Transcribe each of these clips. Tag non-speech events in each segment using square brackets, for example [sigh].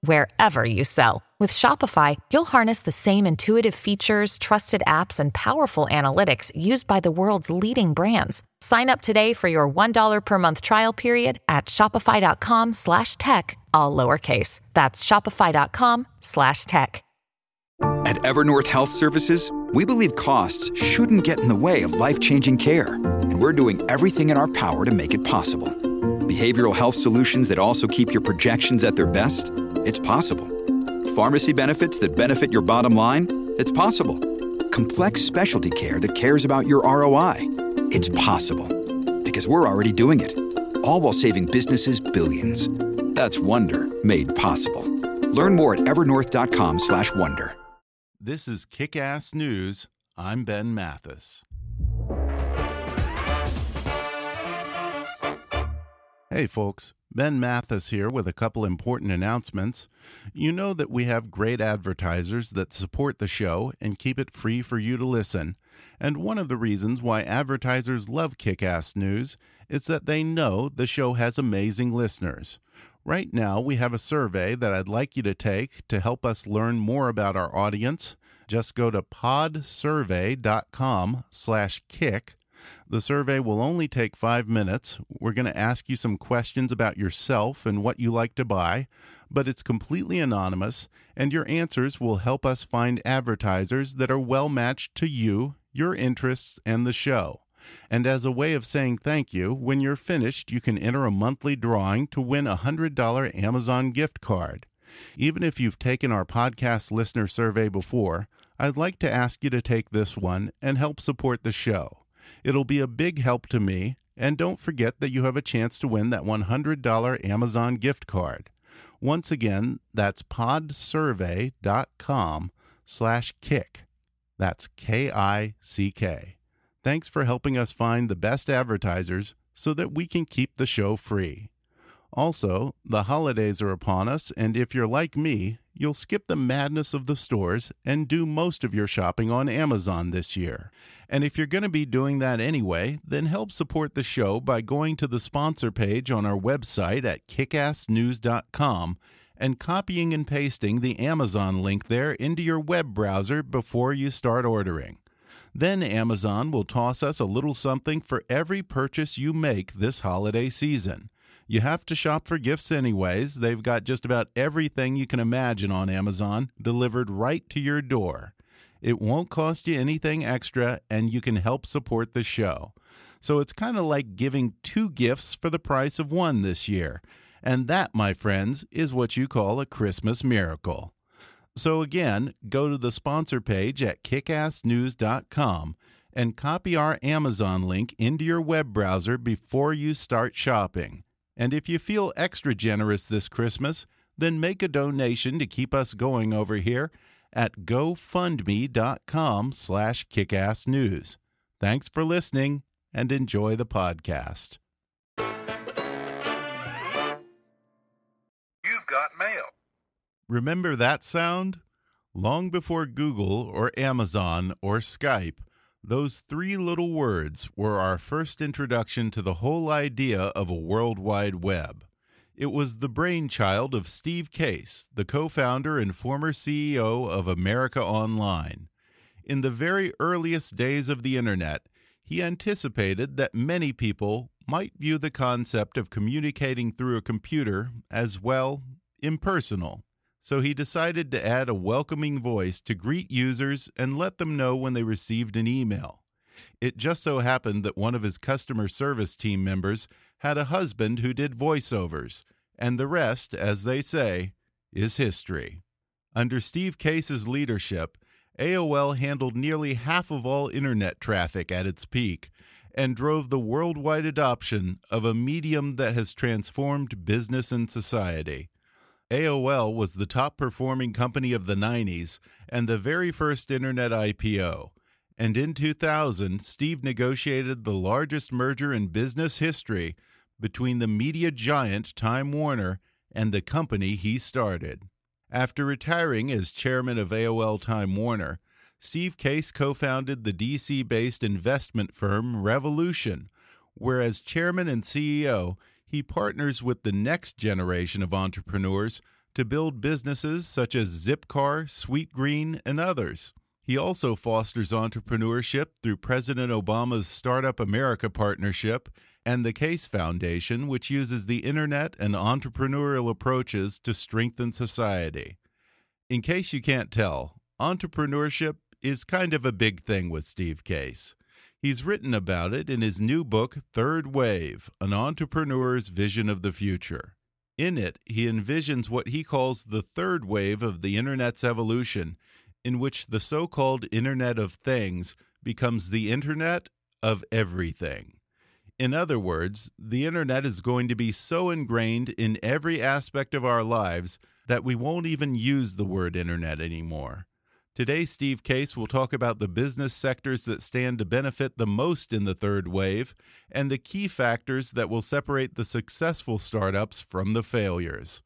wherever you sell. With Shopify, you'll harness the same intuitive features, trusted apps, and powerful analytics used by the world's leading brands. Sign up today for your $1 per month trial period at shopify.com slash tech, all lowercase. That's shopify.com slash tech. At Evernorth Health Services, we believe costs shouldn't get in the way of life-changing care, and we're doing everything in our power to make it possible. Behavioral health solutions that also keep your projections at their best? It's possible. Pharmacy benefits that benefit your bottom line? It's possible. Complex specialty care that cares about your ROI? It's possible. Because we're already doing it. All while saving businesses billions. That's Wonder made possible. Learn more at evernorth.com/wonder. This is Kick-Ass News. I'm Ben Mathis. Hey folks, Ben Mathis here with a couple important announcements. You know that we have great advertisers that support the show and keep it free for you to listen. And one of the reasons why advertisers love Kick Ass News is that they know the show has amazing listeners. Right now, we have a survey that I'd like you to take to help us learn more about our audience. Just go to podsurvey.com slash kick the survey will only take five minutes. We're going to ask you some questions about yourself and what you like to buy, but it's completely anonymous, and your answers will help us find advertisers that are well matched to you, your interests, and the show. And as a way of saying thank you, when you're finished, you can enter a monthly drawing to win a $100 Amazon gift card. Even if you've taken our podcast listener survey before, I'd like to ask you to take this one and help support the show. It'll be a big help to me, and don't forget that you have a chance to win that $100 Amazon gift card. Once again, that's podsurvey.com slash kick. That's K-I-C-K. Thanks for helping us find the best advertisers so that we can keep the show free. Also, the holidays are upon us, and if you're like me, you'll skip the madness of the stores and do most of your shopping on Amazon this year. And if you're going to be doing that anyway, then help support the show by going to the sponsor page on our website at kickassnews.com and copying and pasting the Amazon link there into your web browser before you start ordering. Then Amazon will toss us a little something for every purchase you make this holiday season. You have to shop for gifts anyways. They've got just about everything you can imagine on Amazon delivered right to your door. It won't cost you anything extra, and you can help support the show. So it's kind of like giving two gifts for the price of one this year. And that, my friends, is what you call a Christmas miracle. So again, go to the sponsor page at kickassnews.com and copy our Amazon link into your web browser before you start shopping. And if you feel extra generous this Christmas, then make a donation to keep us going over here at gofundme.com slash kickassnews. Thanks for listening and enjoy the podcast. You've got mail. Remember that sound? Long before Google or Amazon or Skype, those three little words were our first introduction to the whole idea of a World Wide Web. It was the brainchild of Steve Case, the co founder and former CEO of America Online. In the very earliest days of the Internet, he anticipated that many people might view the concept of communicating through a computer as, well, impersonal. So he decided to add a welcoming voice to greet users and let them know when they received an email. It just so happened that one of his customer service team members had a husband who did voiceovers, and the rest, as they say, is history. Under Steve Case's leadership, AOL handled nearly half of all internet traffic at its peak and drove the worldwide adoption of a medium that has transformed business and society. AOL was the top performing company of the 90s and the very first internet IPO. And in 2000, Steve negotiated the largest merger in business history between the media giant Time Warner and the company he started. After retiring as chairman of AOL Time Warner, Steve Case co founded the DC based investment firm Revolution, where as chairman and CEO, he partners with the next generation of entrepreneurs to build businesses such as Zipcar, Sweetgreen, and others. He also fosters entrepreneurship through President Obama's Startup America partnership and the Case Foundation, which uses the internet and entrepreneurial approaches to strengthen society. In case you can't tell, entrepreneurship is kind of a big thing with Steve Case. He's written about it in his new book, Third Wave An Entrepreneur's Vision of the Future. In it, he envisions what he calls the third wave of the Internet's evolution, in which the so called Internet of Things becomes the Internet of Everything. In other words, the internet is going to be so ingrained in every aspect of our lives that we won't even use the word internet anymore. Today, Steve Case will talk about the business sectors that stand to benefit the most in the third wave and the key factors that will separate the successful startups from the failures.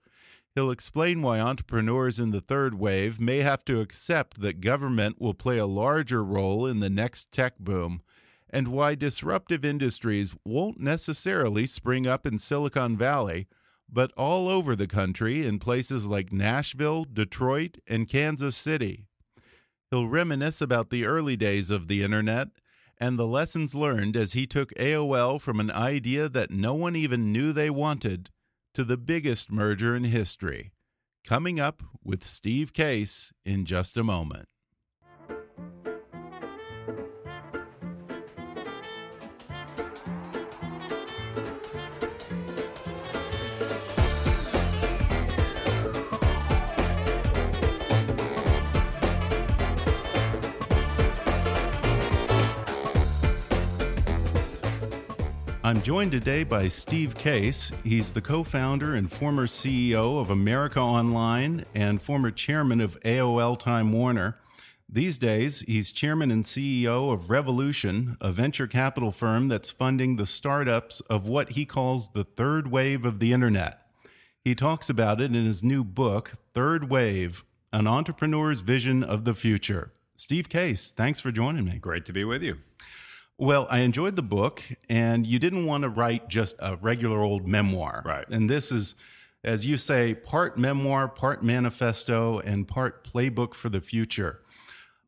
He'll explain why entrepreneurs in the third wave may have to accept that government will play a larger role in the next tech boom and why disruptive industries won't necessarily spring up in Silicon Valley, but all over the country in places like Nashville, Detroit, and Kansas City. He'll reminisce about the early days of the internet and the lessons learned as he took AOL from an idea that no one even knew they wanted to the biggest merger in history. Coming up with Steve Case in just a moment. I'm joined today by Steve Case. He's the co founder and former CEO of America Online and former chairman of AOL Time Warner. These days, he's chairman and CEO of Revolution, a venture capital firm that's funding the startups of what he calls the third wave of the internet. He talks about it in his new book, Third Wave An Entrepreneur's Vision of the Future. Steve Case, thanks for joining me. Great to be with you. Well, I enjoyed the book, and you didn't want to write just a regular old memoir. Right. And this is, as you say, part memoir, part manifesto, and part playbook for the future.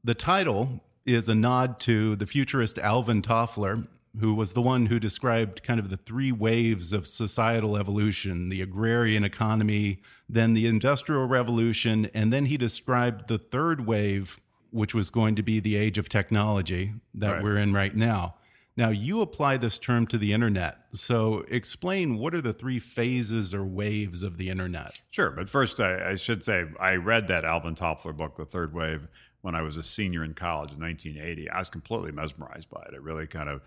The title is a nod to the futurist Alvin Toffler, who was the one who described kind of the three waves of societal evolution the agrarian economy, then the industrial revolution, and then he described the third wave which was going to be the age of technology that right. we're in right now. Now, you apply this term to the internet. So, explain what are the three phases or waves of the internet? Sure. But first, I, I, should say I read that Alvin Toffler book, The Third Wave, when I was a senior in college in 1980. I was completely mesmerized by it. It really kind of,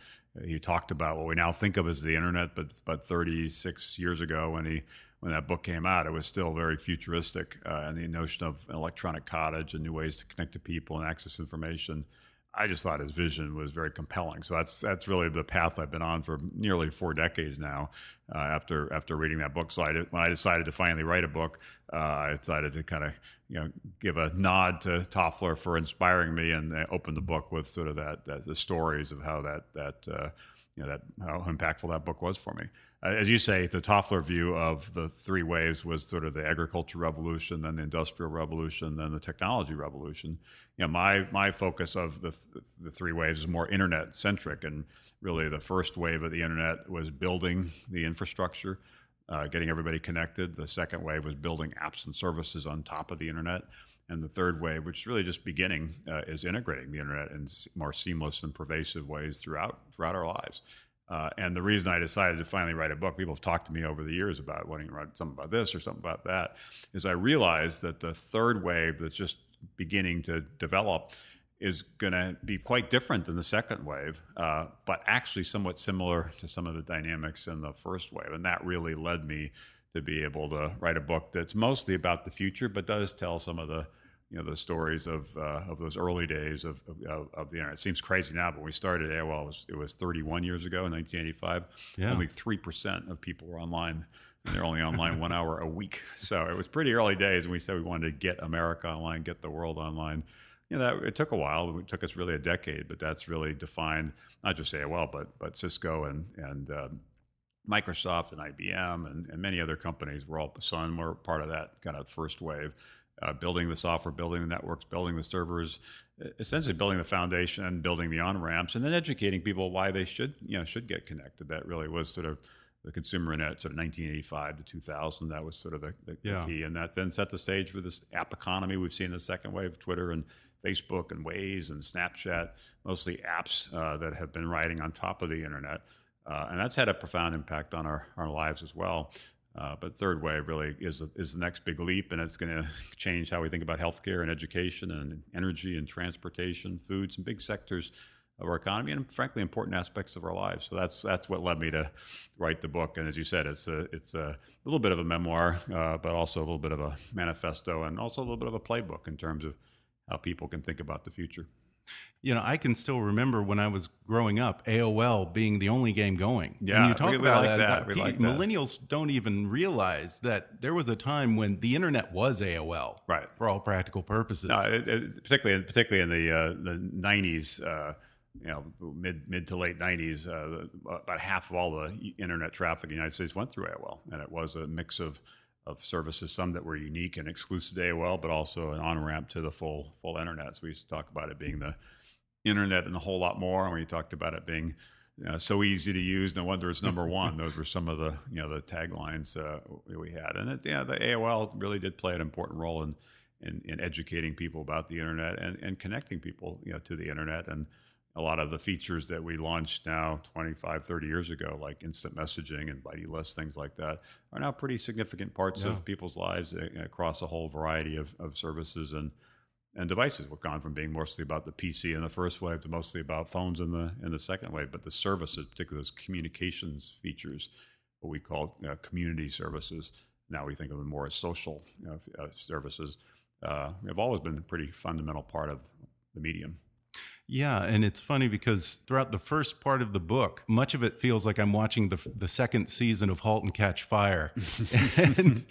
he talked about what we now think of as the internet, but, but 36 years ago when he when that book came out, it was still very futuristic, uh, and the notion of an electronic cottage and new ways to connect to people and access information. I just thought his vision was very compelling. So that's that's really the path I've been on for nearly four decades now. Uh, after after reading that book, so I did, when I decided to finally write a book, uh, I decided to kind of you know give a nod to Toffler for inspiring me and uh, open the book with sort of that, that the stories of how that that uh, you know that how impactful that book was for me. Uh, as you say, the Toffler view of the three waves was sort of the agriculture revolution, then the industrial revolution, then the technology revolution. You know, my my focus of the the three waves is more internet centric, and really the first wave of the internet was building the infrastructure. Uh, getting everybody connected. The second wave was building apps and services on top of the internet. And the third wave, which is really just beginning, uh, is integrating the internet in more seamless and pervasive ways throughout throughout our lives. Uh, and the reason I decided to finally write a book, people have talked to me over the years about wanting to write something about this or something about that, is I realized that the third wave that's just beginning to develop is going to be quite different than the second wave, uh, but actually somewhat similar to some of the dynamics in the first wave. And that really led me to be able to write a book that's mostly about the future, but does tell some of the you know the stories of uh, of those early days of, of, of, the internet. It seems crazy now, but when we started AOL, it was, it was 31 years ago in 1985. Yeah. Only three percent of people were online And they're only online one hour a week. [laughs] So it was pretty early days. And we said we wanted to get America online, get the world online. You know, that, it took a while. It took us really a decade, but that's really defined not just AOL, but but Cisco and and um, Microsoft and IBM and, and many other companies were all Sun were part of that kind of first wave. Uh, building the software, building the networks, building the servers, essentially building the foundation, building the on ramps, and then educating people why they should you know should get connected. That really was sort of the consumer internet, sort of 1985 to 2000. That was sort of the, the, yeah. key, and that then set the stage for this app economy we've seen in the second wave, of Twitter and Facebook and Waze and Snapchat, mostly apps uh, that have been riding on top of the internet. Uh, and that's had a profound impact on our, our lives as well. Uh, but third wave really is is the next big leap, and it's going [laughs] to change how we think about healthcare and education and energy and transportation, foods, and big sectors of our economy, and frankly, important aspects of our lives. So that's that's what led me to write the book. And as you said, it's a it's a little bit of a memoir, uh, but also a little bit of a manifesto, and also a little bit of a playbook in terms of how people can think about the future. You know, I can still remember when I was growing up, AOL being the only game going. Yeah, and you talk we, about we like that. that. like millennials don't even realize that there was a time when the internet was AOL, right? For all practical purposes. No, it, it, particularly, particularly in the uh, the nineties. Uh, you know, mid mid to late '90s, uh, about half of all the internet traffic in the United States went through AOL, and it was a mix of of services, some that were unique and exclusive to AOL, but also an on ramp to the full full internet. So we used to talk about it being the internet and a whole lot more. And we talked about it being you know, so easy to use. No wonder it's number one. [laughs] Those were some of the you know the taglines uh, we had, and it, yeah, the AOL really did play an important role in, in, in educating people about the internet and, and connecting people you know to the internet and a lot of the features that we launched now 25 30 years ago like instant messaging and buddy lists things like that are now pretty significant parts yeah. of people's lives uh, across a whole variety of, of services and and devices. We've gone from being mostly about the pc in the first wave to mostly about phones in the in the second wave. But the services particularly those communications features what we call uh, community services now we think of them more as social you know, uh, services uh, have always been a pretty fundamental part of the medium yeah, and it's funny because throughout the first part of the book, much of it feels like I'm watching the the second season of *Halt and Catch Fire*, [laughs] and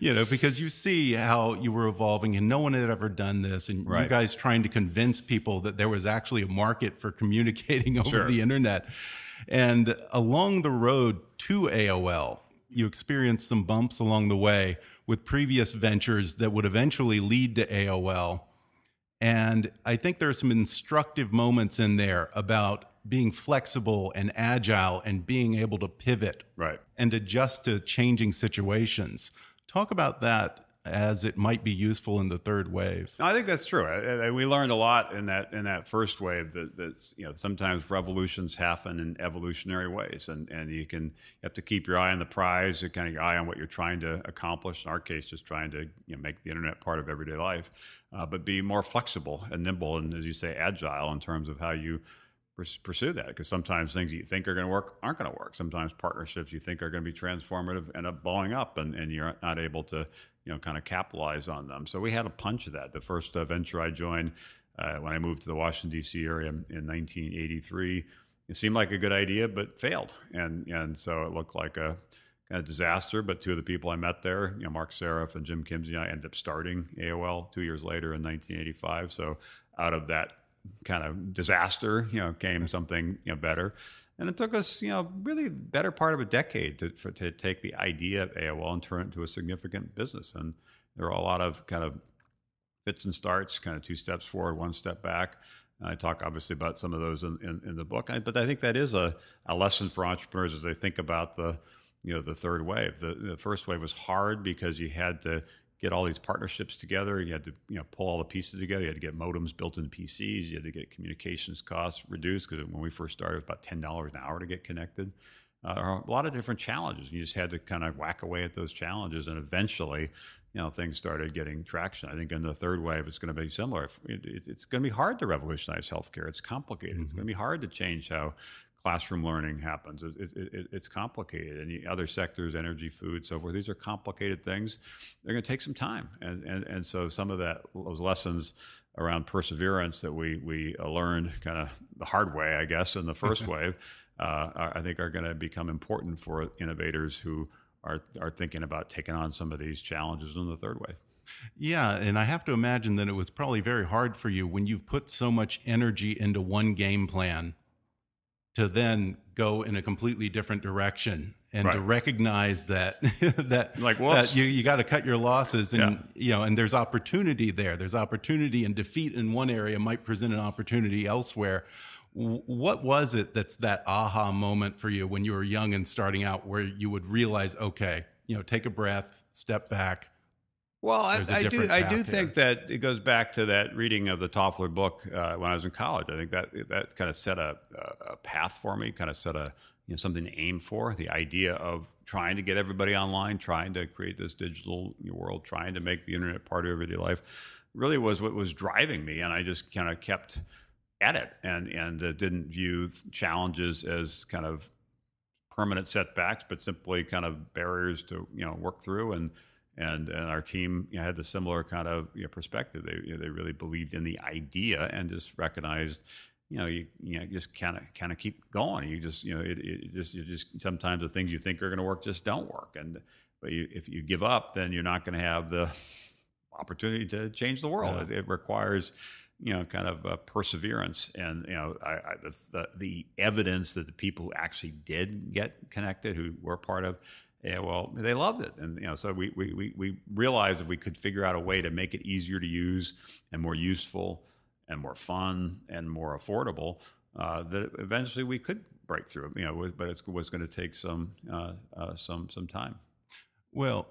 you know because you see how you were evolving, and no one had ever done this, and right. you guys trying to convince people that there was actually a market for communicating [laughs] over sure. the internet, and along the road to AOL, you experienced some bumps along the way with previous ventures that would eventually lead to AOL and I think there are some instructive moments in there about being flexible and agile and being able to pivot right. and adjust to changing situations. Talk about that as it might be useful in the third wave. I think that's true. I, I, we learned a lot in that in that first wave that that's you know sometimes revolutions happen in evolutionary ways, and and you can you have to keep your eye on the prize, kind of your eye on what you're trying to accomplish. In our case, just trying to you know, make the internet part of everyday life, uh, but be more flexible and nimble, and as you say, agile in terms of how you pursue that because sometimes things you think are going to work aren't going to work. Sometimes partnerships you think are going to be transformative end up blowing up, and, and you're not able to you know kind of capitalize on them. So we had a punch of that. The first uh, venture I joined uh, when I moved to the Washington D.C. area in, in 1983, it seemed like a good idea, but failed, and and so it looked like a kind of disaster. But two of the people I met there, you know, Marc Seriff and Jim Kimsey, I ended up starting AOL two years later in 1985. So out of that kind of disaster, you know, came something you know better. And it took us, you know, really better part of a decade to for, to take the idea of AOL and turn it into a significant business. And there were a lot of kind of fits and starts, kind of two steps forward, one step back. And I talk obviously about some of those in, in, in the book, I, but I think that is a, a lesson for entrepreneurs as they think about the you know the third wave. The, the first wave was hard because you had to get all these partnerships together. You had to you know pull all the pieces together. You had to get modems built into PCs. You had to get communications costs reduced because when we first started, it was about ten dollars an hour to get connected. Uh, a lot of different challenges. You just had to kind of whack away at those challenges, and eventually, you know, things started getting traction. I think in the third wave, it's going to be similar. It, it, it's going to be hard to revolutionize healthcare. It's complicated. Mm-hmm. It's going to be hard to change how classroom learning happens. It, it, it, it's complicated. And other sectors, energy, food, so forth, these are complicated things. They're going to take some time. And, and, and so some of that, those lessons around perseverance that we, we learned kind of the hard way, I guess, in the first [laughs] wave, uh, I think are going to become important for innovators who are are thinking about taking on some of these challenges in the third wave. Yeah, and I have to imagine that it was probably very hard for you when you've put so much energy into one game plan to then go in a completely different direction and Right. to recognize that [laughs] that Like, that you you got to cut your losses and Yeah. you know and there's opportunity there there's opportunity and defeat in one area might present an opportunity elsewhere what was it that's that aha moment for you when you were young and starting out where you would realize okay you know take a breath step back Well, I, I do. I do here. think that it goes back to that reading of the Toffler book uh, when I was in college. I think that that kind of set a, a path for me, kind of set a you know something to aim for. The idea of trying to get everybody online, trying to create this digital world, trying to make the internet part of everyday life, really was what was driving me, and I just kind of kept at it, and and uh, didn't view challenges as kind of permanent setbacks, but simply kind of barriers to you know work through. And and and our team you know, had the similar kind of you know, perspective. They you know, they really believed in the idea and just recognized. You know, you, you know, just kind of kind of keep going. You just, you know, it, it just, you just sometimes the things you think are going to work just don't work. And but you, if you give up, then you're not going to have the [laughs] opportunity to change the world. Yeah. It, it requires, you know, kind of uh, perseverance, and you know, I, I, the, the the evidence that the people who actually did get connected, who were part of, yeah, well, they loved it, and you know, so we we we, we realized if we could figure out a way to make it easier to use and more useful and more fun and more affordable, uh, that eventually we could break through. You know, but it was going to take some uh, uh, some some time. Well,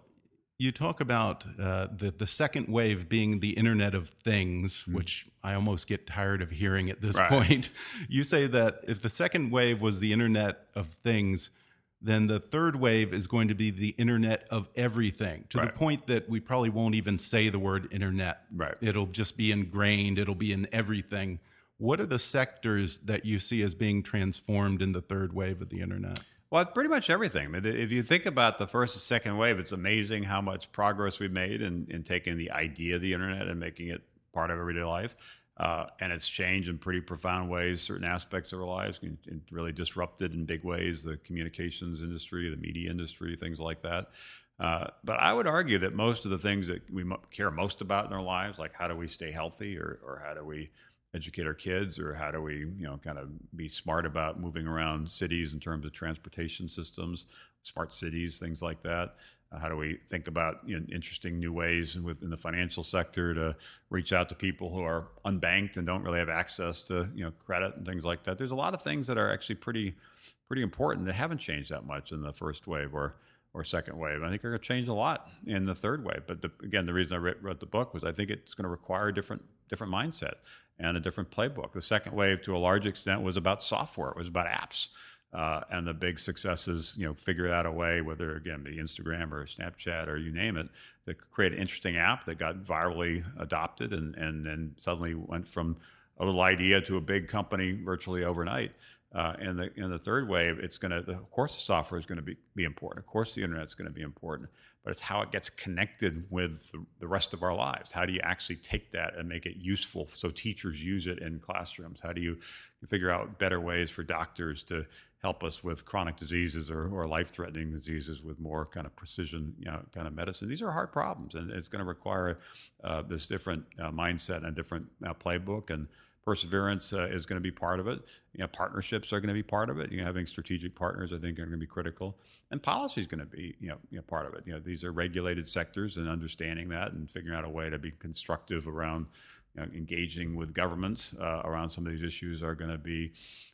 you talk about uh, the the second wave being the Internet of Things, which I almost get tired of hearing at this. Right. point. [laughs] You say that if the second wave was the Internet of Things, then the third wave is going to be the Internet of Everything, to Right. the point that we probably won't even say the word Internet. Right. It'll just be ingrained. It'll be in everything. What are the sectors that you see as being transformed in the third wave of the Internet? Well, pretty much everything. I mean, if you think about the first and second wave, it's amazing how much progress we've made in, in taking the idea of the internet and making it part of everyday life. Uh, and it's changed in pretty profound ways certain aspects of our lives, and really disrupted in big ways the communications industry, the media industry, things like that. Uh, but I would argue that most of the things that we care most about in our lives, like how do we stay healthy or, or how do we educate our kids or how do we you know kind of be smart about moving around cities in terms of transportation systems smart cities things like that uh, how do we think about you know, interesting new ways within the financial sector to reach out to people who are unbanked and don't really have access to you know credit and things like that there's a lot of things that are actually pretty pretty important that haven't changed that much in the first wave or or second wave. I think are going to change a lot in the third wave. But the, again, the reason I wrote, wrote the book was I think it's going to require a different different mindset and a different playbook. The second wave, to a large extent, was about software. It was about apps. Uh, and the big successes, you know, figure out a way, whether again be Instagram or Snapchat or you name it, to create an interesting app that got virally adopted and and then suddenly went from a little idea to a big company virtually overnight. Uh, and the in the third wave, it's going to, of course, the software is going to be, be important. Of course, the internet is going to be important, but it's how it gets connected with the, the rest of our lives. How do you actually take that and make it useful so teachers use it in classrooms? How do you figure out better ways for doctors to help us with chronic diseases or, or life-threatening diseases with more kind of precision, you know, kind of medicine? These are hard problems, and it's going to require uh, this different uh, mindset and a different uh, playbook and perseverance uh, is going to be part of it. You know, partnerships are going to be part of it. You know, having strategic partners, I think, are going to be critical, and policy is going to be you know, you know part of it. You know, these are regulated sectors, and understanding that and figuring out a way to be constructive around you know, engaging with governments uh, around some of these issues are going to be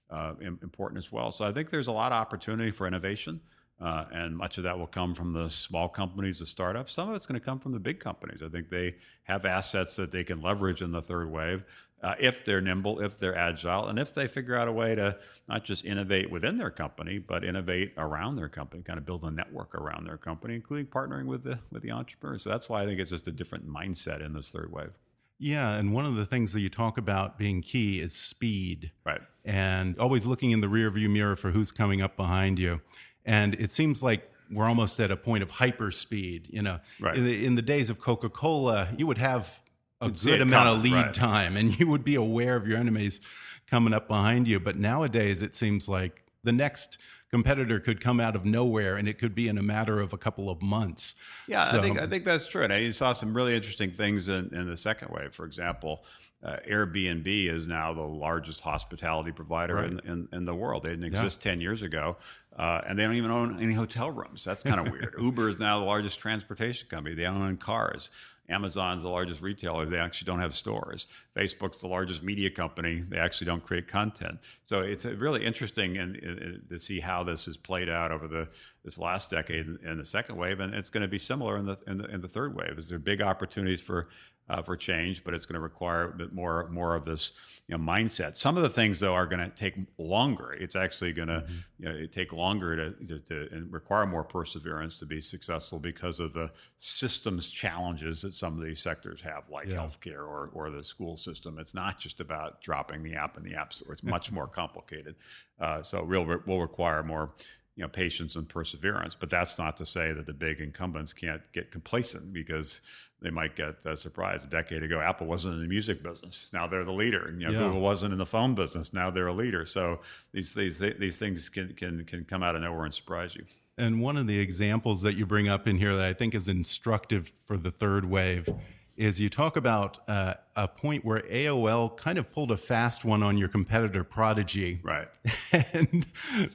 uh, important as well. So I think there's a lot of opportunity for innovation. Uh, and much of that will come from the small companies, the startups. Some of it's going to come from the big companies. I think they have assets that they can leverage in the third wave uh, if they're nimble, if they're agile, and if they figure out a way to not just innovate within their company, but innovate around their company, kind of build a network around their company, including partnering with the with the entrepreneurs. So that's why I think it's just a different mindset in this third wave. Yeah, and one of the things that you talk about being key is speed. Right. And always looking in the rearview mirror for who's coming up behind you. And it seems like we're almost at a point of hyper speed. You know, Right. in, the, in the days of Coca Cola, you would have a You'd good amount of lead right. time, and you would be aware of your enemies coming up behind you. But nowadays, it seems like the next competitor could come out of nowhere and it could be in a matter of a couple of months. Yeah, So- I think I think that's true. And I saw some really interesting things in, in the second wave. For example, uh, Airbnb is now the largest hospitality provider in, in, in the world. They didn't exist ten years ago, uh, and they don't even own any hotel rooms. That's kind of [laughs] weird. Uber is now the largest transportation company. They don't own cars. Amazon's the largest retailer. They actually don't have stores. Facebook's the largest media company. They actually don't create content. So it's really interesting and, and- to see how this has played out over the this last decade in the second wave, and it's going to be similar in the in the, in the third wave. Is there big opportunities for uh, for change, but it's going to require a bit more more of this you know, mindset. Some of the things though are going to take longer. It's actually going to you know, take longer to, to, to and require more perseverance to be successful because of the systems challenges that some of these sectors have, like healthcare or or the school system. It's not just about dropping the app in the app store. It's much more complicated. Uh, so it will will require more you know patience and perseverance. But that's not to say that the big incumbents can't get complacent because they might get uh, surprised. A decade ago, Apple wasn't in the music business. Now they're the leader. You know, Yeah. Google wasn't in the phone business. Now they're a leader. So these these these things can can can come out of nowhere and surprise you. And one of the examples that you bring up in here that I think is instructive for the third wave is you talk about uh, a point where AOL kind of pulled a fast one on your competitor Prodigy. Right. [laughs] and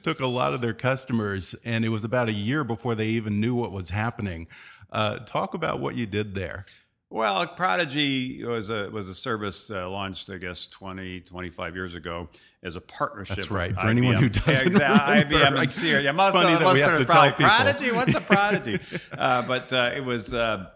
took a lot of their customers. And it was about a year before they even knew what was happening. Uh, talk about what you did there. Well, Prodigy was a was a service uh, launched, I guess, 20, 25 years ago as a partnership. That's right. For anyone who doesn't Yeah, exactly. IBM and Sears. Yeah, most funny of most of have to probably. Prodigy. What's a [laughs] Prodigy? uh, but uh, it was. Uh,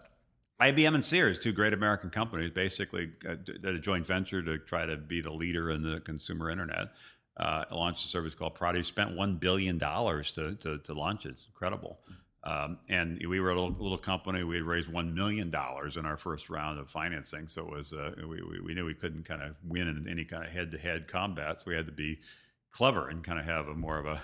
IBM and Sears, two great American companies, basically uh, did a joint venture to try to be the leader in the consumer internet. Uh, launched a service called Prodigy. Spent one billion dollars to, to to launch it. It's incredible. Um, and we were a little, little company. We had raised one million dollars in our first round of financing. So it was uh, we, we, we knew we couldn't kind of win in any kind of head to head combat. So we had to be clever and kind of have a more of a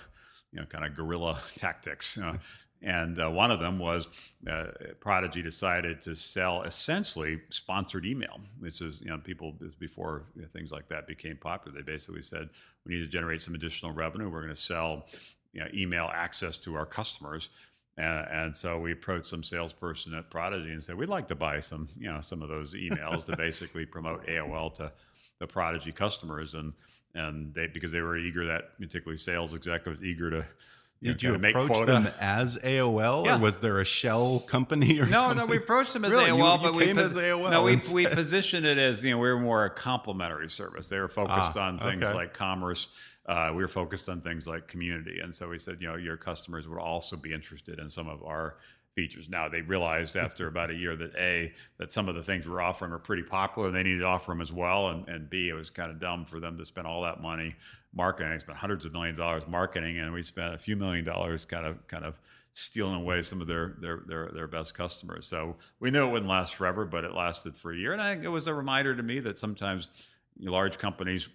you know kind of guerrilla [laughs] tactics. Uh, and uh, one of them was uh, Prodigy decided to sell essentially sponsored email, which is you know people before you know, things like that became popular. They basically said we need to generate some additional revenue. We're going to sell you know, email access to our customers. And, and so we approached some salesperson at Prodigy and said, "We'd like to buy some, you know, some of those emails to [laughs] basically promote AOL to the Prodigy customers." And and they because they were eager, that particularly sales executives eager to you know, Did you kinda make approach quota. them as AOL, Yeah. or was there a shell company or No, something? no, we approached them as Really? AOL, you but we came pos- as AOL No, we, we positioned it as you know we were more a complementary service. They were focused Ah, on things okay. like commerce. Uh, we were focused on things like community, and so we said, you know, your customers would also be interested in some of our features. Now they realized after about a year that a that some of the things we're offering are pretty popular, and they needed to offer them as well, and, and b it was kind of dumb for them to spend all that money marketing. They spent hundreds of millions of dollars marketing, and we spent a few million dollars kind of kind of stealing away some of their their their, their best customers. So we knew it wouldn't last forever, but it lasted for a year, and I think it was a reminder to me that sometimes large companies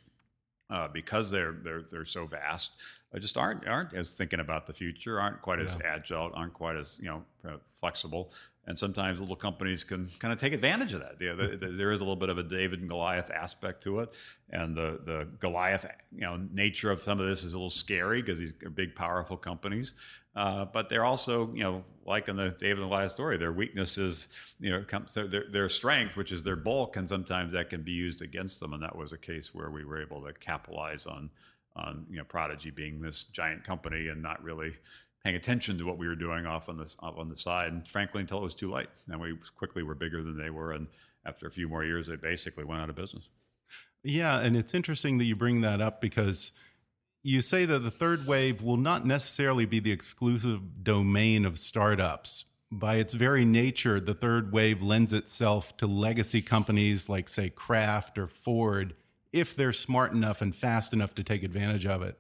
uh, because they're they're they're so vast, uh, just aren't aren't as thinking about the future, aren't quite as agile, aren't quite as you know uh, flexible, and sometimes little companies can kind of take advantage of that. Yeah, the, the, there is a little bit of a David and Goliath aspect to it, and the the Goliath you know nature of some of this is a little scary because these are big, powerful companies. Uh, but they're also, you know, like in the David and Goliath story, their weakness is, you know, comes their their strength, which is their bulk, and sometimes that can be used against them. And that was a case where we were able to capitalize on, on you know, Prodigy being this giant company and not really paying attention to what we were doing off on the on the side. And frankly, until it was too late, and we quickly were bigger than they were. And after a few more years, they basically went out of business. Yeah, and it's interesting that you bring that up because you say that the third wave will not necessarily be the exclusive domain of startups. By its very nature, the third wave lends itself to legacy companies like, say, Kraft or Ford, if they're smart enough and fast enough to take advantage of it.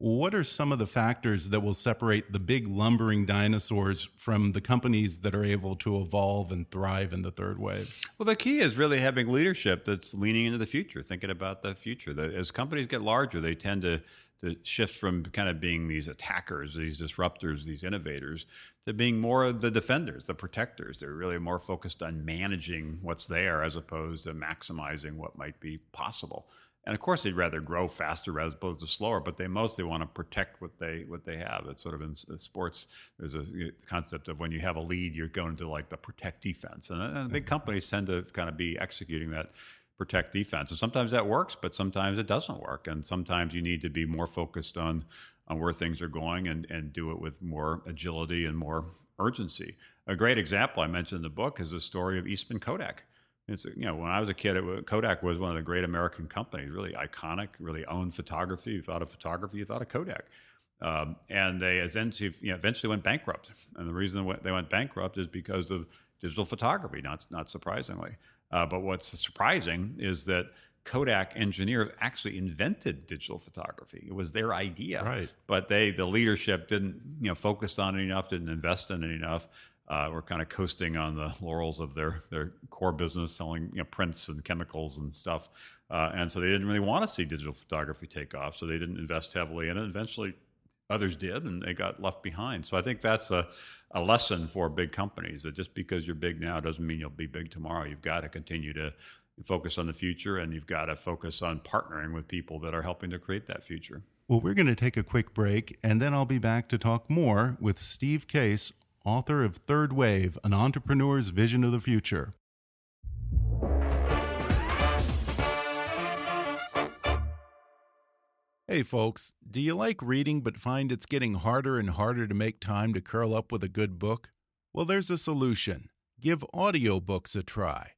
What are some of the factors that will separate the big lumbering dinosaurs from the companies that are able to evolve and thrive in the third wave? Well, the key is really having leadership that's leaning into the future, thinking about the future. As companies get larger, they tend to, to shift from kind of being these attackers, these disruptors, these innovators, to being more of the defenders, the protectors. They're really more focused on managing what's there as opposed to maximizing what might be possible. And of course, they'd rather grow faster as opposed to slower, but they mostly want to protect what they what they have. It's sort of in uh, sports. There's a concept of when you have a lead, you're going to like the protect defense, and, and big mm-hmm. companies tend to kind of be executing that protect defense. And sometimes that works, but sometimes it doesn't work, and sometimes you need to be more focused on on where things are going and and do it with more agility and more urgency. A great example I mentioned in the book is the story of Eastman Kodak it's you know when I was a kid, it, Kodak was one of the great American companies, really iconic, really owned photography. You thought of photography, you thought of Kodak, um, and they eventually, you know, eventually went bankrupt. And the reason they went bankrupt is because of digital photography. Not not surprisingly, uh, but what's surprising is that Kodak engineers actually invented digital photography. It was their idea, right? But they, the leadership, didn't you know focus on it enough, didn't invest in it enough uh, were kind of coasting on the laurels of their their core business, selling you know, prints and chemicals and stuff. Uh, and so they didn't really want to see digital photography take off, so they didn't invest heavily in it. Eventually, others did, and they got left behind. So I think that's a, a lesson for big companies that just because you're big now doesn't mean you'll be big tomorrow. You've got to continue to focus on the future, and you've got to focus on partnering with people that are helping to create that future. Well, we're going to take a quick break, and then I'll be back to talk more with Steve Case author of Third Wave An Entrepreneur's Vision of the Future. Hey, folks, do you like reading but find it's getting harder and harder to make time to curl up with a good book? Well, there's a solution. Give audiobooks a try.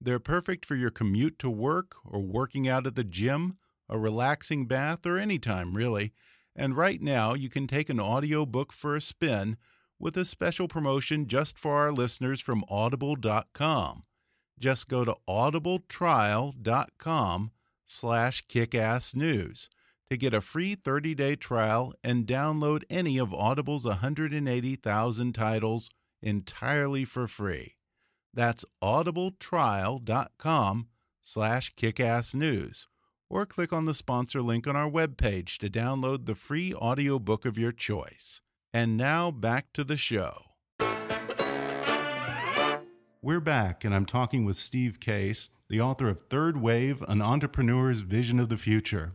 They're perfect for your commute to work or working out at the gym, a relaxing bath, or any time really. And right now, you can take an audiobook for a spin with a special promotion just for our listeners from audible.com. Just go to audibletrial.com slash kickassnews to get a free 30-day trial and download any of Audible's 180,000 titles entirely for free. That's audibletrial.com slash kickassnews or click on the sponsor link on our webpage to download the free audiobook of your choice. And now back to the show. We're back, and I'm talking with Steve Case, the author of Third Wave An Entrepreneur's Vision of the Future.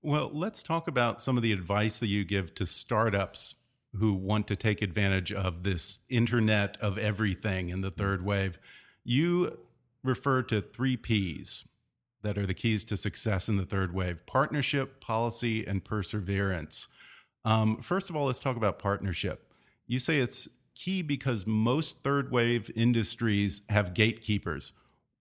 Well, let's talk about some of the advice that you give to startups who want to take advantage of this internet of everything in the third wave. You refer to three P's that are the keys to success in the third wave partnership, policy, and perseverance. Um, first of all, let's talk about partnership. You say it's key because most third wave industries have gatekeepers.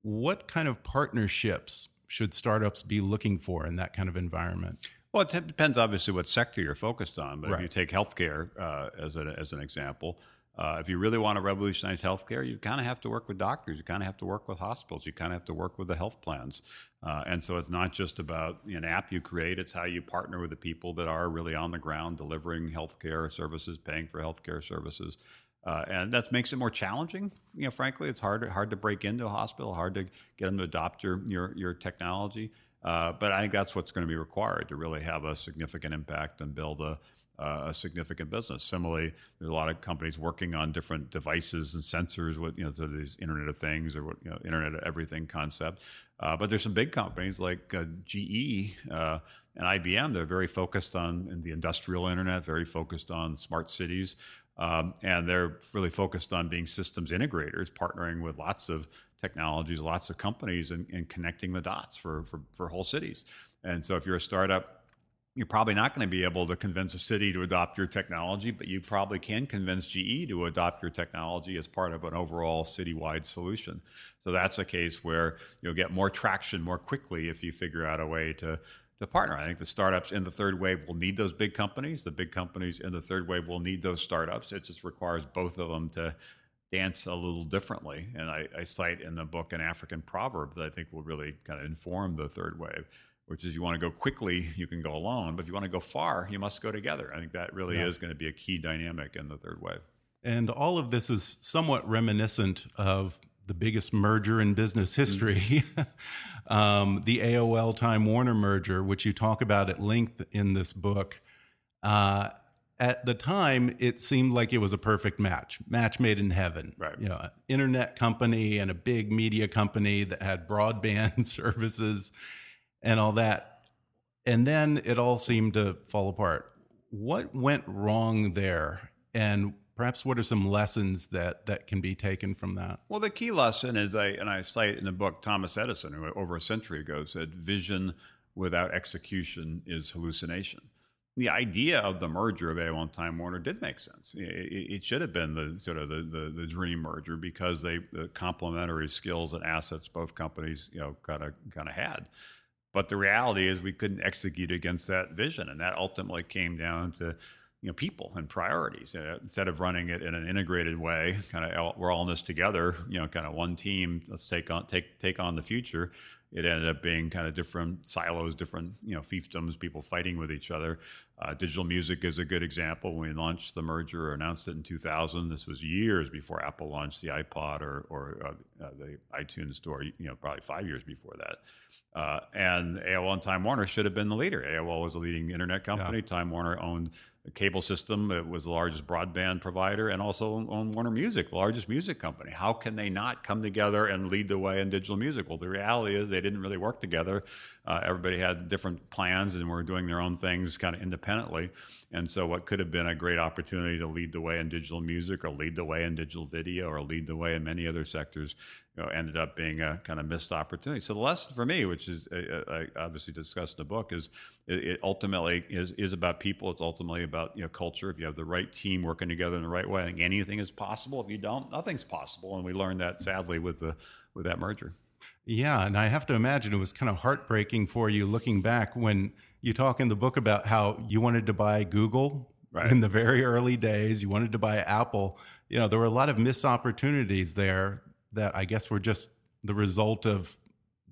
What kind of partnerships should startups be looking for in that kind of environment? Well, it depends obviously what sector you're focused on. But right. if you take healthcare uh, as, a, as an example, uh, if you really want to revolutionize healthcare, you kind of have to work with doctors. You kind of have to work with hospitals. You kind of have to work with the health plans. Uh, and so it's not just about an app you create, it's how you partner with the people that are really on the ground delivering healthcare services, paying for healthcare services. Uh, and that makes it more challenging. You know, frankly, it's hard hard to break into a hospital, hard to get them to adopt your your, your technology. Uh, but I think that's what's going to be required to really have a significant impact and build a uh, a significant business. Similarly, there's a lot of companies working on different devices and sensors with you know so these Internet of Things or what you know Internet of Everything concept. Uh, but there's some big companies like uh, GE uh, and IBM. They're very focused on the industrial internet, very focused on smart cities. Um, and they're really focused on being systems integrators, partnering with lots of technologies, lots of companies, and, and connecting the dots for, for, for whole cities. And so, if you're a startup you're probably not going to be able to convince a city to adopt your technology, but you probably can convince GE to adopt your technology as part of an overall citywide solution. So that's a case where you'll get more traction more quickly if you figure out a way to, to partner. I think the startups in the third wave will need those big companies. The big companies in the third wave will need those startups. It just requires both of them to dance a little differently. And I, I cite in the book an African proverb that I think will really kind of inform the third wave which is you want to go quickly, you can go alone, but if you want to go far, you must go together. I think that really yeah. is going to be a key dynamic in the third wave. And all of this is somewhat reminiscent of the biggest merger in business history, mm-hmm. [laughs] um, the AOL Time Warner merger, which you talk about at length in this book. Uh, at the time, it seemed like it was a perfect match, match made in heaven. Right. You know, an internet company and a big media company that had broadband [laughs] services and all that. And then it all seemed to fall apart. What went wrong there? And perhaps what are some lessons that that can be taken from that? Well, the key lesson is I and I cite in the book Thomas Edison, who over a century ago said, "Vision without execution is hallucination." the idea of the merger of AOL and Time Warner did make sense. It, it should have been the sort of the, the, the, dream merger because they the complementary skills and assets both companies you know kind of kind of had. But the reality is we couldn't execute against that vision, and that ultimately came down to you know people and priorities. Instead of running it in an integrated way, kind of we're all in this together. You know, kind of one team. Let's take on take take on the future it ended up being kind of different silos, different you know fiefdoms, people fighting with each other. Uh, digital music is a good example. When we launched the merger or announced it in 2000, this was years before Apple launched the iPod or, or uh, uh, the iTunes Store. You know, probably five years before that. Uh, and AOL and Time Warner should have been the leader. AOL was a leading internet company. Yeah. Time Warner owned the cable system. It was the largest broadband provider and also owned Warner Music, the largest music company. How can they not come together and lead the way in digital music? Well, the reality is they didn't really work together. Uh, everybody had different plans and were doing their own things kind of independently. And so, what could have been a great opportunity to lead the way in digital music or lead the way in digital video or lead the way in many other sectors you know, ended up being a kind of missed opportunity. So the lesson for me, which is uh, uh, I obviously discussed in the book, is it, ultimately is is about people. It's ultimately about you know culture. If you have the right team working together in the right way, I think anything is possible. If you don't, nothing's possible. And we learned that sadly with the with that merger. Yeah, and I have to imagine it was kind of heartbreaking for you looking back when you talk in the book about how you wanted to buy Google right. in the very early days. You wanted to buy Apple. You know, there were a lot of missed opportunities there that I guess were just the result of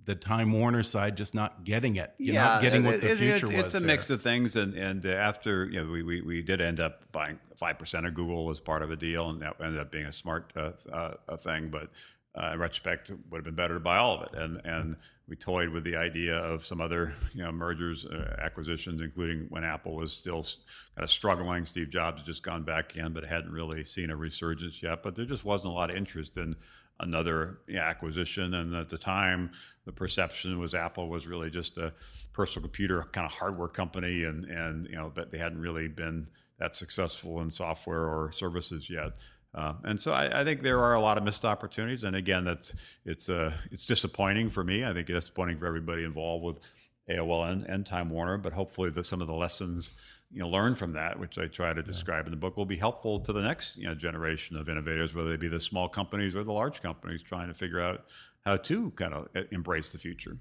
the Time Warner side just not getting it. You're yeah, not getting what the future it's, was. It's a there. mix of things, and and after you know we, we, we did end up buying five percent of Google as part of a deal, and that ended up being a smart uh, uh, thing. But uh, in retrospect, it would have been better to buy all of it. And and we toyed with the idea of some other you know mergers, uh, acquisitions, including when Apple was still kind of struggling. Steve Jobs had just gone back in, but hadn't really seen a resurgence yet. But there just wasn't a lot of interest in another acquisition. And at the time, the perception was Apple was really just a personal computer kind of hardware company, and and you know, but they hadn't really been that successful in software or services yet. Uh, and so I, I, think there are a lot of missed opportunities. And again, that's it's uh, it's disappointing for me. I think it's disappointing for everybody involved with AOL and, and Time Warner. But hopefully, the, some of the lessons you know learn from that, which I try to describe yeah. in the book, will be helpful to the next you know generation of innovators, whether they be the small companies or the large companies, trying to figure out how to kind of embrace the future.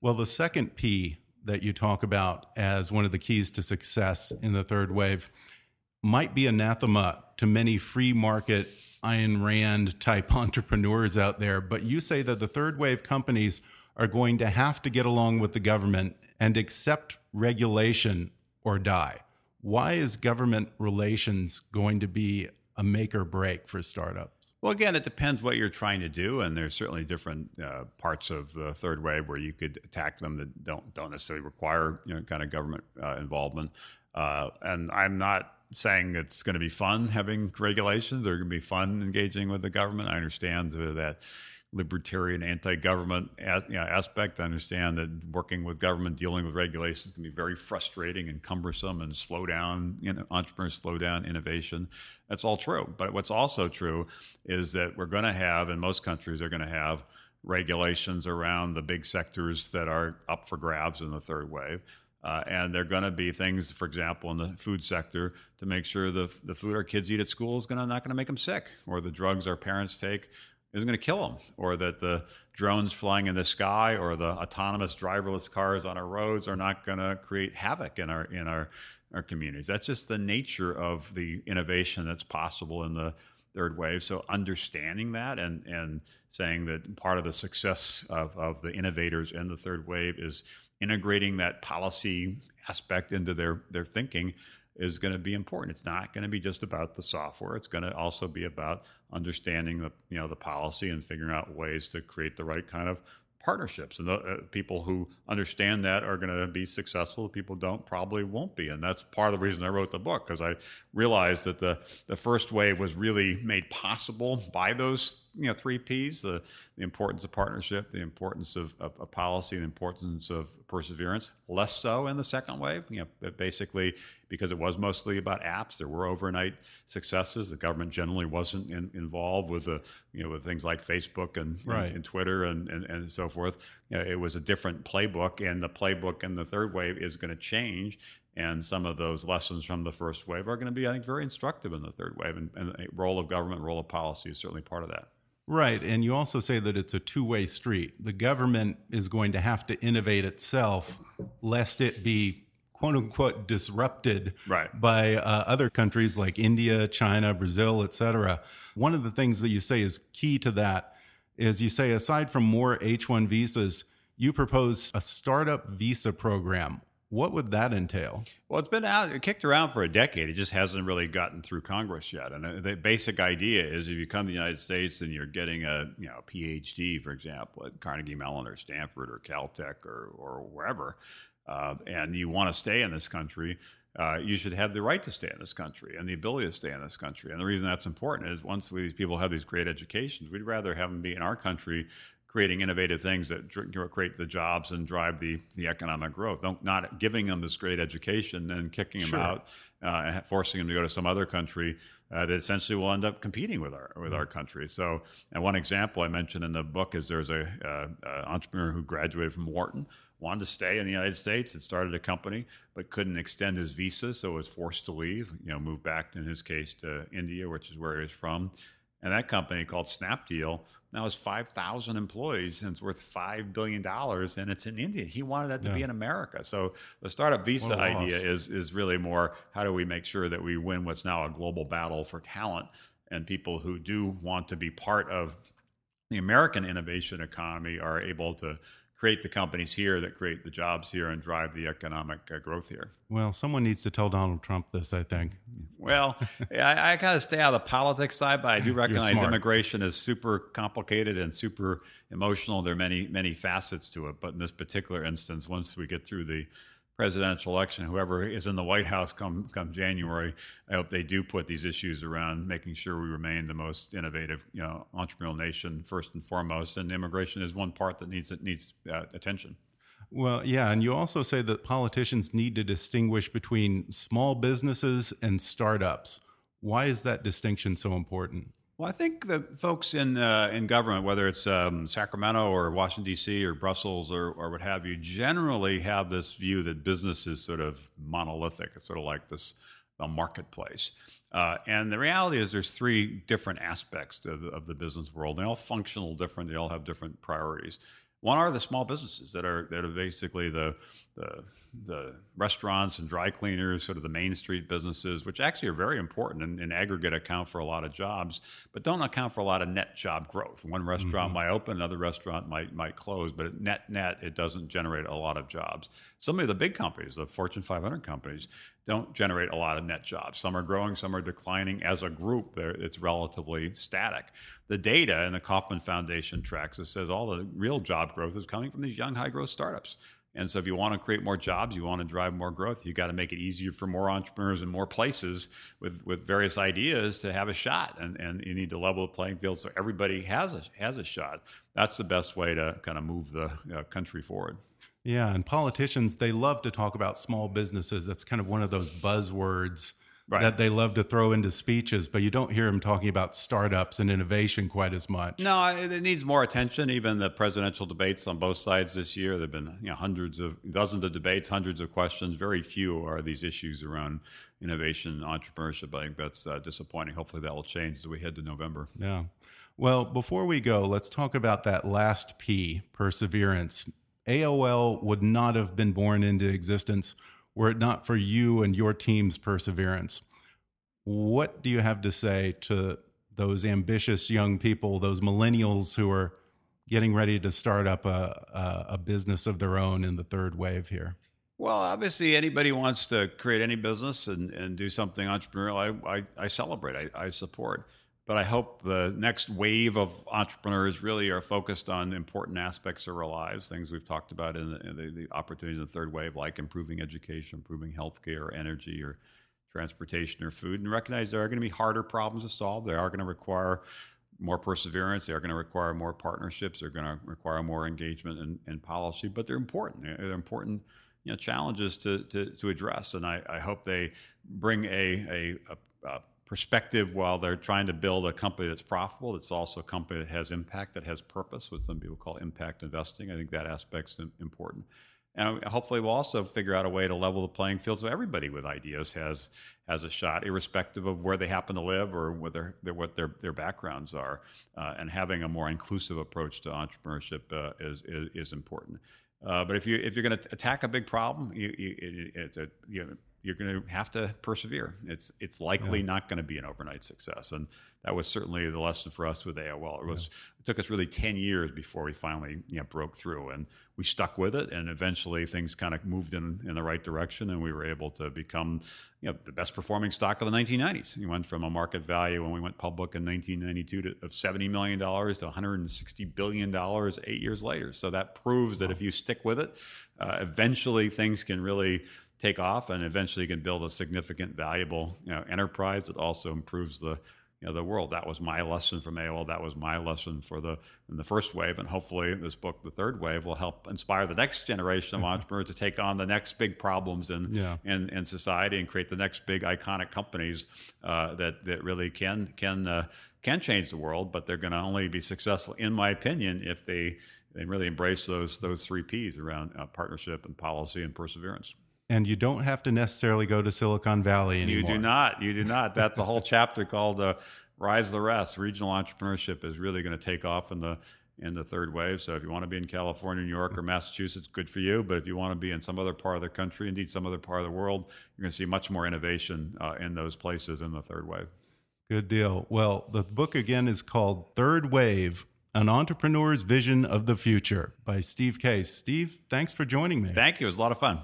Well, the second P that you talk about as one of the keys to success in the third wave might be anathema to many free market Ayn Rand type [laughs] entrepreneurs out there, but you say that the third wave companies are going to have to get along with the government and accept regulation or die. Why is government relations going to be a make or break for startups? Well, again, it depends what you're trying to do, and there's certainly different uh, parts of the third wave where you could attack them that don't don't necessarily require you know kind of government uh, involvement. Uh, and I'm not saying it's going to be fun having regulations or going to be fun engaging with the government. I understand that libertarian anti-government you know, aspect. I understand that working with government, dealing with regulations can be very frustrating and cumbersome and slow down you know, entrepreneurs, slow down innovation. That's all true. But what's also true is that we're going to have, and most countries are going to have, regulations around the big sectors that are up for grabs in the third wave. Uh, and they're going to be things, for example, in the food sector, to make sure the the food our kids eat at school is going to not going to make them sick, or the drugs our parents take isn't going to kill them, or that the drones flying in the sky or the autonomous driverless cars on our roads are not going to create havoc in our in our our communities. That's just the nature of the innovation that's possible in the third wave. So understanding that and and saying that part of the success of, of the innovators in the third wave is integrating that policy aspect into their their thinking is going to be important. It's not going to be just about the software. It's going to also be about understanding the you know the policy and figuring out ways to create the right kind of partnerships. And the uh, people who understand that are going to be successful. The people don't probably won't be. And that's part of the reason I wrote the book because I realized that the the first wave was really made possible by those you know three P's: the the importance of partnership, the importance of, of, of policy, the importance of perseverance. Less so in the second wave. You know, basically because it was mostly about apps. There were overnight successes. The government generally wasn't in, involved with the you know with things like Facebook and right. and, and, Twitter and, and, and so forth. You know, it was a different playbook, and the playbook in the third wave is going to change. And some of those lessons from the first wave are going to be, I think, very instructive in the third wave. And, and the role of government, role of policy is certainly part of that. Right. And you also say that it's a two way street. The government is going to have to innovate itself lest it be quote unquote disrupted right. by uh, other countries like India, China, Brazil, et cetera. One of the things that you say is key to that is you say aside from more H1 visas, you propose a startup visa program. What would that entail? Well, it's been out, it kicked around for a decade. It just hasn't really gotten through Congress yet. And uh, the basic idea is if you come to the United States and you're getting a you know a PhD, for example, at Carnegie Mellon or Stanford or Caltech or or wherever, uh, and you want to stay in this country, uh, you should have the right to stay in this country and the ability to stay in this country. And the reason that's important is once these people have these great educations, we'd rather have them be in our country creating innovative things that create the jobs and drive the, the economic growth. Don't, not giving them this great education and kicking them sure. out uh, and forcing them to go to some other country uh, that essentially will end up competing with our with our country. So, and one example I mentioned in the book is there's a, uh, a entrepreneur who graduated from Wharton wanted to stay in the United States, and started a company, but couldn't extend his visa, so was forced to leave. You know, moved back in his case to India, which is where he was from. And that company called Snapdeal now has 5,000 employees and it's worth $5 billion and it's in India. He wanted that to yeah. be in America. So the startup visa idea is, is really more how do we make sure that we win what's now a global battle for talent and people who do want to be part of the American innovation economy are able to create the companies here that create the jobs here and drive the economic uh, growth here. Well, someone needs to tell Donald Trump this, I think. Well, [laughs] I, I kind of stay out of the politics side, but I do [laughs] recognize immigration is super complicated and super emotional. There are many, many facets to it. But in this particular instance, once we get through the presidential election, whoever is in the White House come come January, I hope they do put these issues around making sure we remain the most innovative, you know, entrepreneurial nation first and foremost. And immigration is one part that needs that needs uh, attention. Well, yeah, and you also say that politicians need to distinguish between small businesses and startups. Why is that distinction so important? Well, I think that folks in uh, in government, whether it's um, Sacramento or Washington D.C. or Brussels or, or what have you, generally have this view that business is sort of monolithic. It's sort of like this a marketplace. Uh, and the reality is, there's three different aspects of the, of the business world. They all function a little different. They all have different priorities. One are the small businesses that are that are basically the the, the restaurants and dry cleaners, sort of the main street businesses, which actually are very important and in aggregate account for a lot of jobs, but don't account for a lot of net job growth. One restaurant mm-hmm. might open, another restaurant might might close, but net net it doesn't generate a lot of jobs. Some of the big companies, the Fortune 500 companies, don't generate a lot of net jobs. Some are growing, some are declining. As a group, it's relatively static. The data in the Kauffman Foundation tracks it says all the real job growth is coming from these young, high growth startups. And so, if you want to create more jobs, you want to drive more growth, you got to make it easier for more entrepreneurs in more places with, with various ideas to have a shot. And, and you need to level the playing field so everybody has a, has a shot. That's the best way to kind of move the uh, country forward. Yeah, and politicians they love to talk about small businesses. That's kind of one of those buzzwords right. that they love to throw into speeches, but you don't hear them talking about startups and innovation quite as much. No, it needs more attention. Even the presidential debates on both sides this year, there've been you know, hundreds of dozens of debates, hundreds of questions. Very few are these issues around innovation, entrepreneurship. I think that's uh, disappointing. Hopefully, that will change as we head to November. Yeah. Well, before we go, let's talk about that last P, perseverance. AOL would not have been born into existence were it not for you and your team's perseverance. What do you have to say to those ambitious young people, those millennials who are getting ready to start up a, a, a business of their own in the third wave here? Well, obviously, anybody wants to create any business and, and do something entrepreneurial. I, I, I celebrate, I, I support. But I hope the next wave of entrepreneurs really are focused on important aspects of our lives, things we've talked about in the, in the, the opportunities in the third wave, like improving education, improving healthcare, energy, or transportation or food, and recognize there are going to be harder problems to solve. They are going to require more perseverance. They're going to require more partnerships. They're going to require more engagement in policy, but they're important. They're important you know, challenges to, to, to address. And I, I hope they bring a, a, a, perspective while they're trying to build a company that's profitable. That's also a company that has impact, that has purpose, what some people call impact investing. I think that aspect's important. And hopefully, we'll also figure out a way to level the playing field so everybody with ideas has has a shot, irrespective of where they happen to live or whether what their their backgrounds are. Uh, and having a more inclusive approach to entrepreneurship uh, is, is, is important. Uh, but if you if you're going to attack a big problem, you, you, it, it's a you know, you're going to have to persevere. It's it's likely yeah. not going to be an overnight success, and that was certainly the lesson for us with AOL. It was yeah. it took us really ten years before we finally you know broke through, and we stuck with it, and eventually things kind of moved in in the right direction, and we were able to become you know the best performing stock of the 1990s. We went from a market value when we went public in 1992 to, of 70 million dollars to 160 billion dollars eight years later. So that proves that if you stick with it, uh, eventually things can really take off, and eventually you can build a significant, valuable you know, enterprise that also improves the you know, the world. That was my lesson from AOL. That was my lesson for the in the first wave, and hopefully this book, the third wave, will help inspire the next generation of [laughs] entrepreneurs to take on the next big problems in yeah. in, in society and create the next big iconic companies uh, that that really can can uh, can change the world. But they're going to only be successful, in my opinion, if they they really embrace those those three P's around uh, partnership and policy and perseverance and you don't have to necessarily go to Silicon Valley anymore. You do not. You do not. [laughs] That's a whole chapter called uh, "Rise the Rest." Regional entrepreneurship is really going to take off in the in the third wave. So if you want to be in California, New York, or Massachusetts, good for you. But if you want to be in some other part of the country, indeed some other part of the world, you're going to see much more innovation uh, in those places in the third wave. Good deal. Well, the book again is called Third Wave An Entrepreneur's Vision of the Future by Steve Case. Steve, thanks for joining me. Thank you. It was a lot of fun.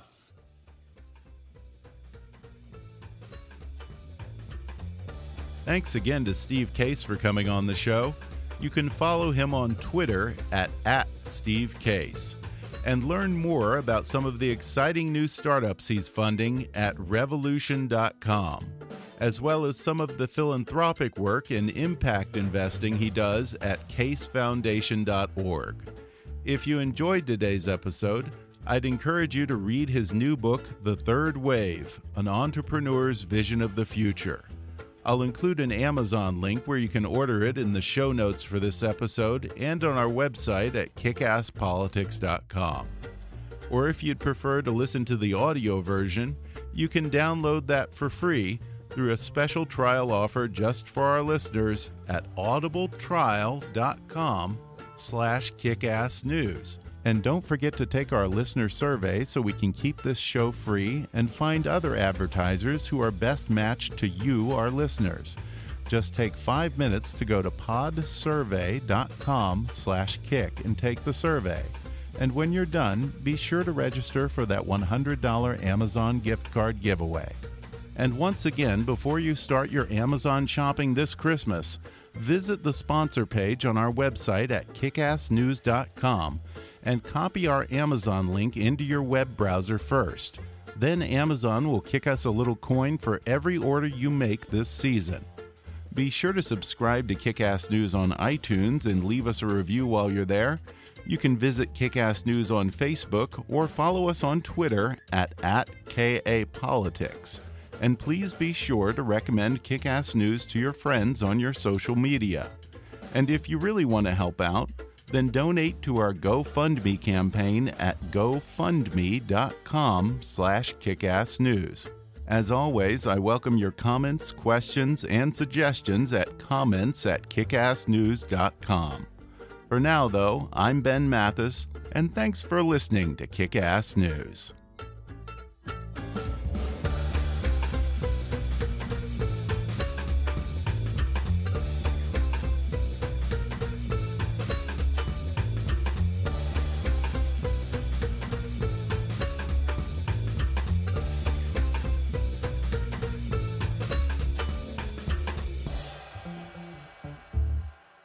Thanks again to Steve Case for coming on the show. You can follow him on Twitter at, at Steve Case and learn more about some of the exciting new startups he's funding at revolution.com, as well as some of the philanthropic work and impact investing he does at casefoundation.org. If you enjoyed today's episode, I'd encourage you to read his new book, The Third Wave An Entrepreneur's Vision of the Future. I'll include an Amazon link where you can order it in the show notes for this episode and on our website at kickasspolitics.com. Or if you'd prefer to listen to the audio version, you can download that for free through a special trial offer just for our listeners at audibletrial.com slash kickassnews. And don't forget to take our listener survey so we can keep this show free and find other advertisers who are best matched to you, our listeners. Just take five minutes to go to podsurvey.com slash kick and take the survey. And when you're done, be sure to register for that $100 Amazon gift card giveaway. And once again, before you start your Amazon shopping this Christmas, visit the sponsor page on our website at kickassnews.com and copy our Amazon link into your web browser first. Then Amazon will kick us a little coin for every order you make this season. Be sure to subscribe to Kickass News on iTunes and leave us a review while you're there. You can visit Kickass News on Facebook or follow us on Twitter at, at KAPolitics. And please be sure to recommend Kickass News to your friends on your social media. And if you really want to help out, then donate to our GoFundMe campaign at gofundme.com slash kickassnews. As always, I welcome your comments, questions, and suggestions at comments at kickassnews.com. For now, though, I'm Ben Mathis, and thanks for listening to Kickass News.